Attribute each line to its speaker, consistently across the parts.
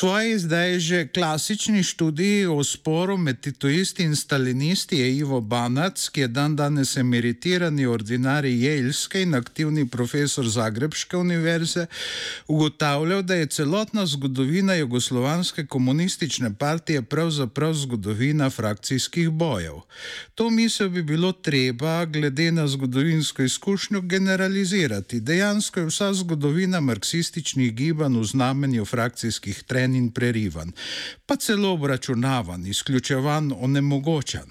Speaker 1: Svoji zdaj že klasični študiji o sporu med titoisti in stalinisti je Ivo Banac, ki je dan danes emeritirani ordinari Jelske in aktivni profesor Zagrebške univerze, ugotavljal, da je celotna zgodovina Jugoslovanske komunistične partije pravzaprav zgodovina frakcijskih bojev. To misel bi bilo treba, glede na zgodovinsko izkušnjo, generalizirati. Dejansko je vsa zgodovina marksističnih gibanj v znamenju frakcijskih trenj plen in prerivan, pa celo obračunavan, izključevan, onemogočen.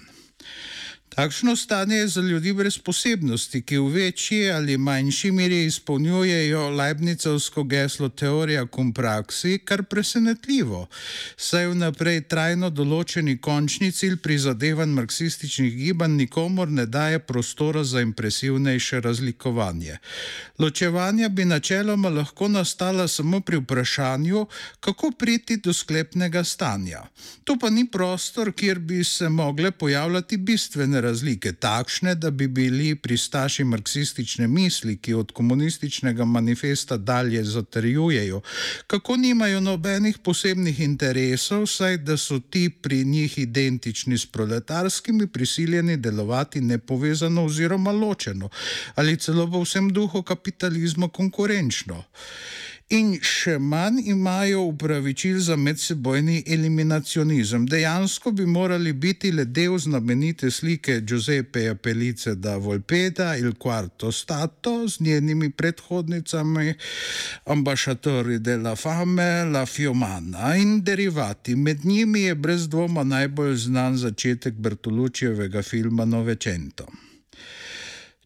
Speaker 1: Takšno stanje je za ljudi brez posebnosti, ki v večji ali manjši meri izpolnjujejo Leibnicovsko geslo teorija cum praxi, kar presenetljivo, saj vnaprej trajno določeni končni cilj prizadevanj marksističnih gibanj nikomor ne daje prostora za impresivnejše razlikovanje. Ločevanja bi načeloma lahko nastala samo pri vprašanju, kako priti do sklepnega stanja. To pa ni prostor, kjer bi se mogle pojavljati bistvene razlike takšne, da bi bili pristaši marksistične misli, ki od komunističnega manifesta dalje zatrjujejo, kako nimajo nobenih posebnih interesov, saj da so ti pri njih identični s proletarskimi, prisiljeni delovati nepovezano oziroma ločeno ali celo v vsem duhu kapitalizma konkurenčno in še manj imajo upravičil za medsebojni eliminacionizem. Dejansko bi morali biti le del znamenite slike Giuseppeja Pelice da Volpeda Il Quarto Stato z njenimi predhodnicami, ambašatori della Fame, La Fiumana in derivati. Med njimi je brez dvoma najbolj znan začetek Bertolučjevega filma Novecento.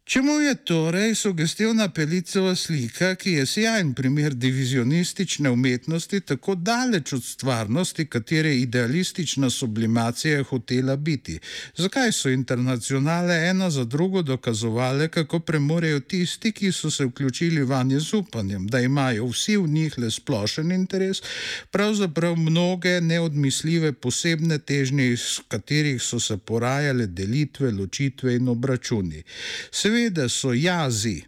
Speaker 1: Čemu je torej sugestivna pelicova slika, ki je sjajen primer divizionistične umetnosti, tako daleč od stvarnosti, katere idealistična sublimacija je hotela biti? Zakaj so internacionale ena za drugo dokazovale, kako premorejo tisti, ki so se vključili vanje z upanjem, da imajo vsi v njih le splošen interes, pravzaprav mnoge neodmisljive posebne težnje, iz katerih so se porajale delitve, ločitve in obračuni? seveda so jazi,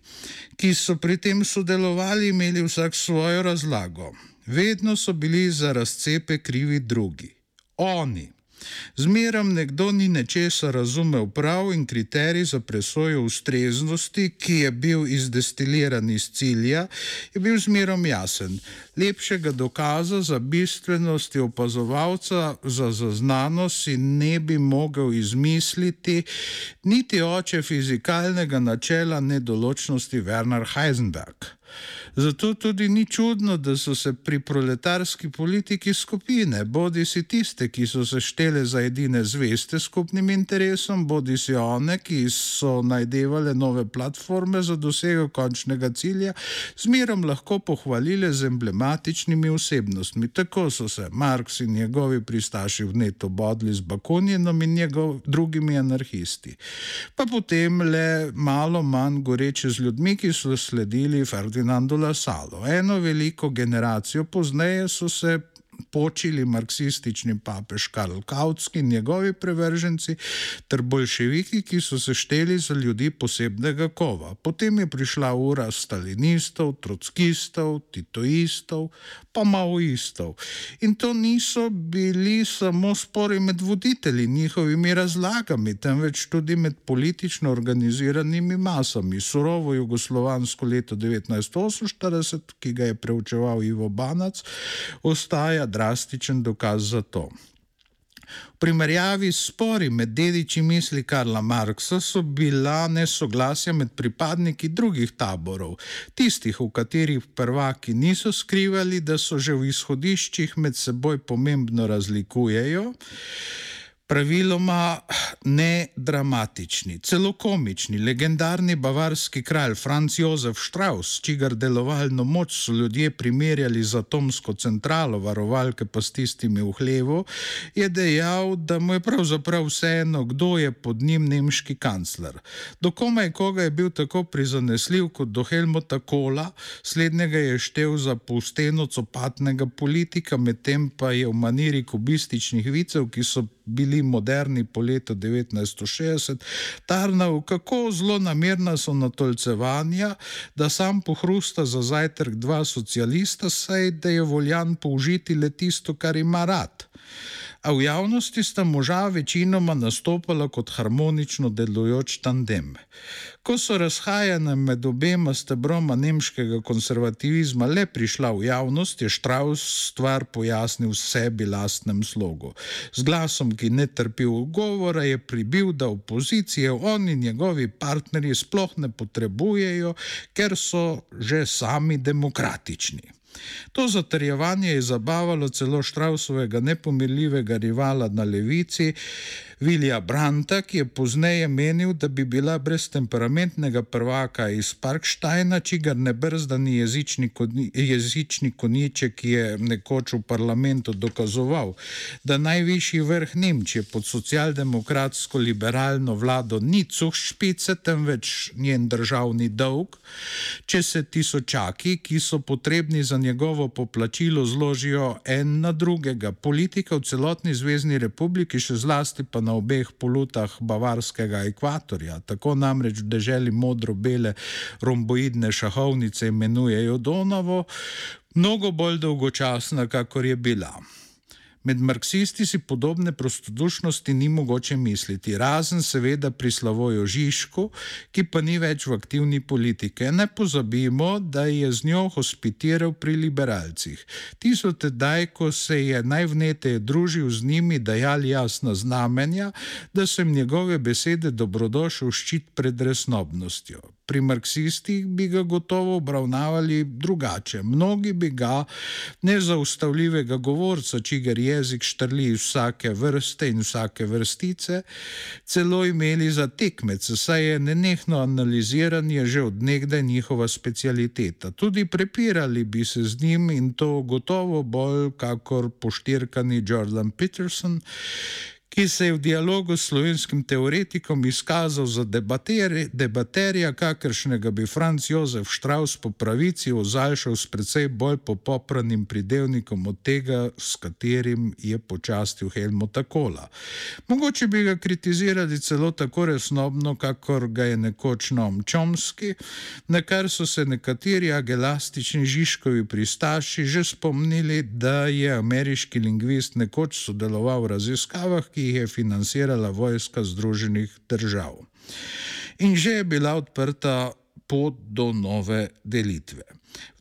Speaker 1: ki so pri tem sodelovali, imeli vsak svojo razlago. Vedno so bili za razcepe krivi drugi. Oni. Zmerom nekdo ni nečesa razumel prav in kriterij za presojo ustreznosti, ki je bil izdestiliran iz cilja, je bil zmerom jasen. Lepšega dokaza za bistvenosti opazovalca za zaznanost si ne bi mogel izmisliti niti oče fizikalnega načela nedoločnosti Werner Heisenberg. Zato tudi ni čudno, da so se pri proletarski politiki skupine, bodi si tiste, ki so se štele za edine zveste skupnim interesom, bodi si one, ki so najdevale nove platforme za dosego končnega cilja, zmerom lahko pohvalile z emblematičnimi osebnostmi. Tako so se Marks in njegovi pristaši v neto bodli z Bakunjenom in njegov, drugimi anarhisti. Pa potem le malo manj goreče z ljudmi, ki so sledili Ferdinandu Lasalo. Eno veliko generacijo pozneje so se počili marksistični papež Karl Kautski in njegovi prevrženci, ter bolševiki, ki so se šteli za ljudi posebnega kova. Potem je prišla ura stalinistov, trockistov, titoistov, pa maoistov. In to niso bili samo spori med voditelji, njihovimi razlagami, temveč tudi med politično organiziranimi masami. Surovo jugoslovansko leto 1948, ki ga je preučeval Ivo Banac, ostaja drastičen dokaz za to. V primerjavi s spori med dediči misli Karla Marksa so bila nesoglasja med pripadniki drugih taborov, tistih, v katerih prvaki niso skrivali, da so že v izhodiščih med seboj pomembno razlikujejo praviloma ne dramatični, celo komični, legendarni bavarski kralj Franz Josef Strauss, čigar delovalno moč so ljudje primerjali z atomsko centralo, varovalke pa s tistimi v hlevu, je dejal, da mu je pravzaprav vseeno, kdo je pod njim nemški kancler. Do komaj koga je bil tako prizanesljiv kot do Helmuta Kola, slednjega je štev za pusteno copatnega politika, medtem pa je v maniri kubističnih vicev, ki so bili moderni po letu 1960, tarnal, kako zelo namerna so natolcevanja, da sam pohrusta za zajtrk dva socialista, saj da je voljan použiti le tisto, kar ima rad a v javnosti sta moža večinoma nastopala kot harmonično delujoč tandem. Ko so razhajanja med obema stebroma nemškega konservativizma le prišla v javnost, je Štraus stvar pojasnil sebi lastnem slogu. Z glasom, ki ne trpi ugovora, je pribil, da opozicije on in njegovi partnerji sploh ne potrebujejo, ker so že sami demokratični. To zatrjevanje je zabavalo celo Štrausovega nepomirljivega rivala na levici, Vilija Branta, ki je pozneje menil, da bi bila brez temperamentnega prvaka iz Parksteina, čigar nebrzdani jezični, jezični koniček, ki je nekoč v parlamentu dokazoval, da najvišji vrh Nemčije pod socialdemokratsko liberalno vlado ni cuh špice, temveč njen državni dolg, če se tisočaki, ki so potrebni za njegovo poplačilo, zložijo en na drugega. Politika v celotni zvezdni republiki, še zlasti pa na obeh polutah bavarskega ekvatorja. Tako namreč v deželi modro-bele romboidne šahovnice imenujejo Donavo, mnogo bolj dolgočasna, kakor je bila. Med marksisti si podobne prostodušnosti ni mogoče misliti, razen seveda pri Slavoju Žižku, ki pa ni več v aktivni politiki. Ne pozabimo, da je z njo hospitiral pri liberalcih. Ti so tedaj, ko se je najvneteje družil z njimi, dajali jasna znamenja, da so jim njegove besede dobrodošel ščit pred resnobnostjo pri marksistih bi ga gotovo obravnavali drugače. Mnogi bi ga, nezaustavljivega govorca, čigar jezik štrli vsake vrste in vsake vrstice, celo imeli za tekmece, saj je nenehno analiziranje že odnegdaj njihova specialiteta. Tudi prepirali bi se z njim in to gotovo bolj kakor poštirkani Jordan Peterson, ki se je v dialogu s slovenskim teoretikom izkazal za debaterja, kakršnega bi Franz Josef Strauss po pravici ozaljšal s precej bolj popopranim pridevnikom od tega, s katerim je počastil Helmuta Kola. Mogoče bi ga kritizirali celo tako resnobno, kakor ga je nekoč Noam Čomski, na kar so se nekateri agelastični Žižkovi pristaši že spomnili, da je ameriški lingvist nekoč sodeloval v raziskavah, ki jih je financirala vojska Združenih držav. In že je bila odprta pot do nove delitve.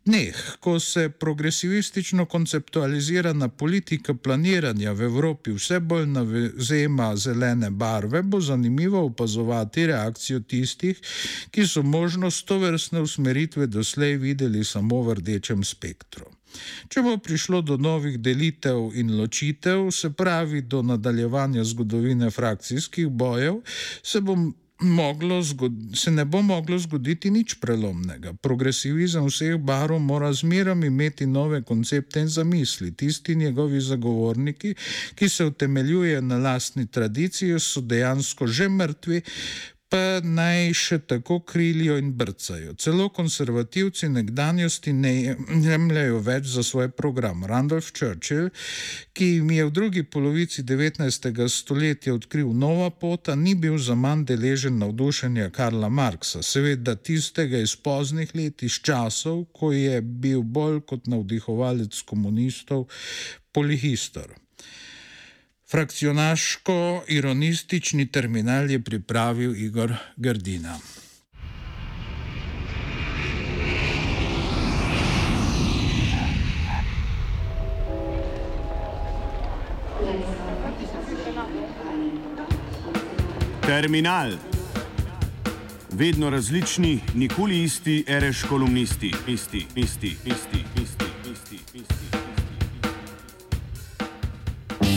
Speaker 1: Dneh, ko se progresivistično konceptualizirana politika planiranja v Evropi vse bolj navzema zelene barve, bo zanimivo opazovati reakcijo tistih, ki so možnost to vrstne usmeritve doslej videli samo v rdečem spektru. Če bo prišlo do novih delitev in ločitev, se pravi do nadaljevanja zgodovine frakcijskih bojev, se bo. Se ne bo moglo zgoditi nič prelomnega. Progresivizem vseh barov mora zmerom imeti nove koncepte in zamisli. Tisti njegovi zagovorniki, ki se utemeljujejo na lastni tradiciji, so dejansko že mrtvi, pa naj še tako krilijo in brcajo. Celo konservativci nekdanjosti ne jemljajo več za svoj program. Randolph Churchill, ki jim je v drugi polovici 19. stoletja odkril nova pota, ni bil za manj deležen navdušenja Karla Marksa, seveda tistega iz poznih let, iz časov, ko je bil bolj kot navdihovalec komunistov polihistor. Frakcionaško-ironistični terminal je pripravil Igor Gardina.
Speaker 2: Terminal. Vedno različni, nikoli isti, reš kolumnisti, isti, isti, isti, isti.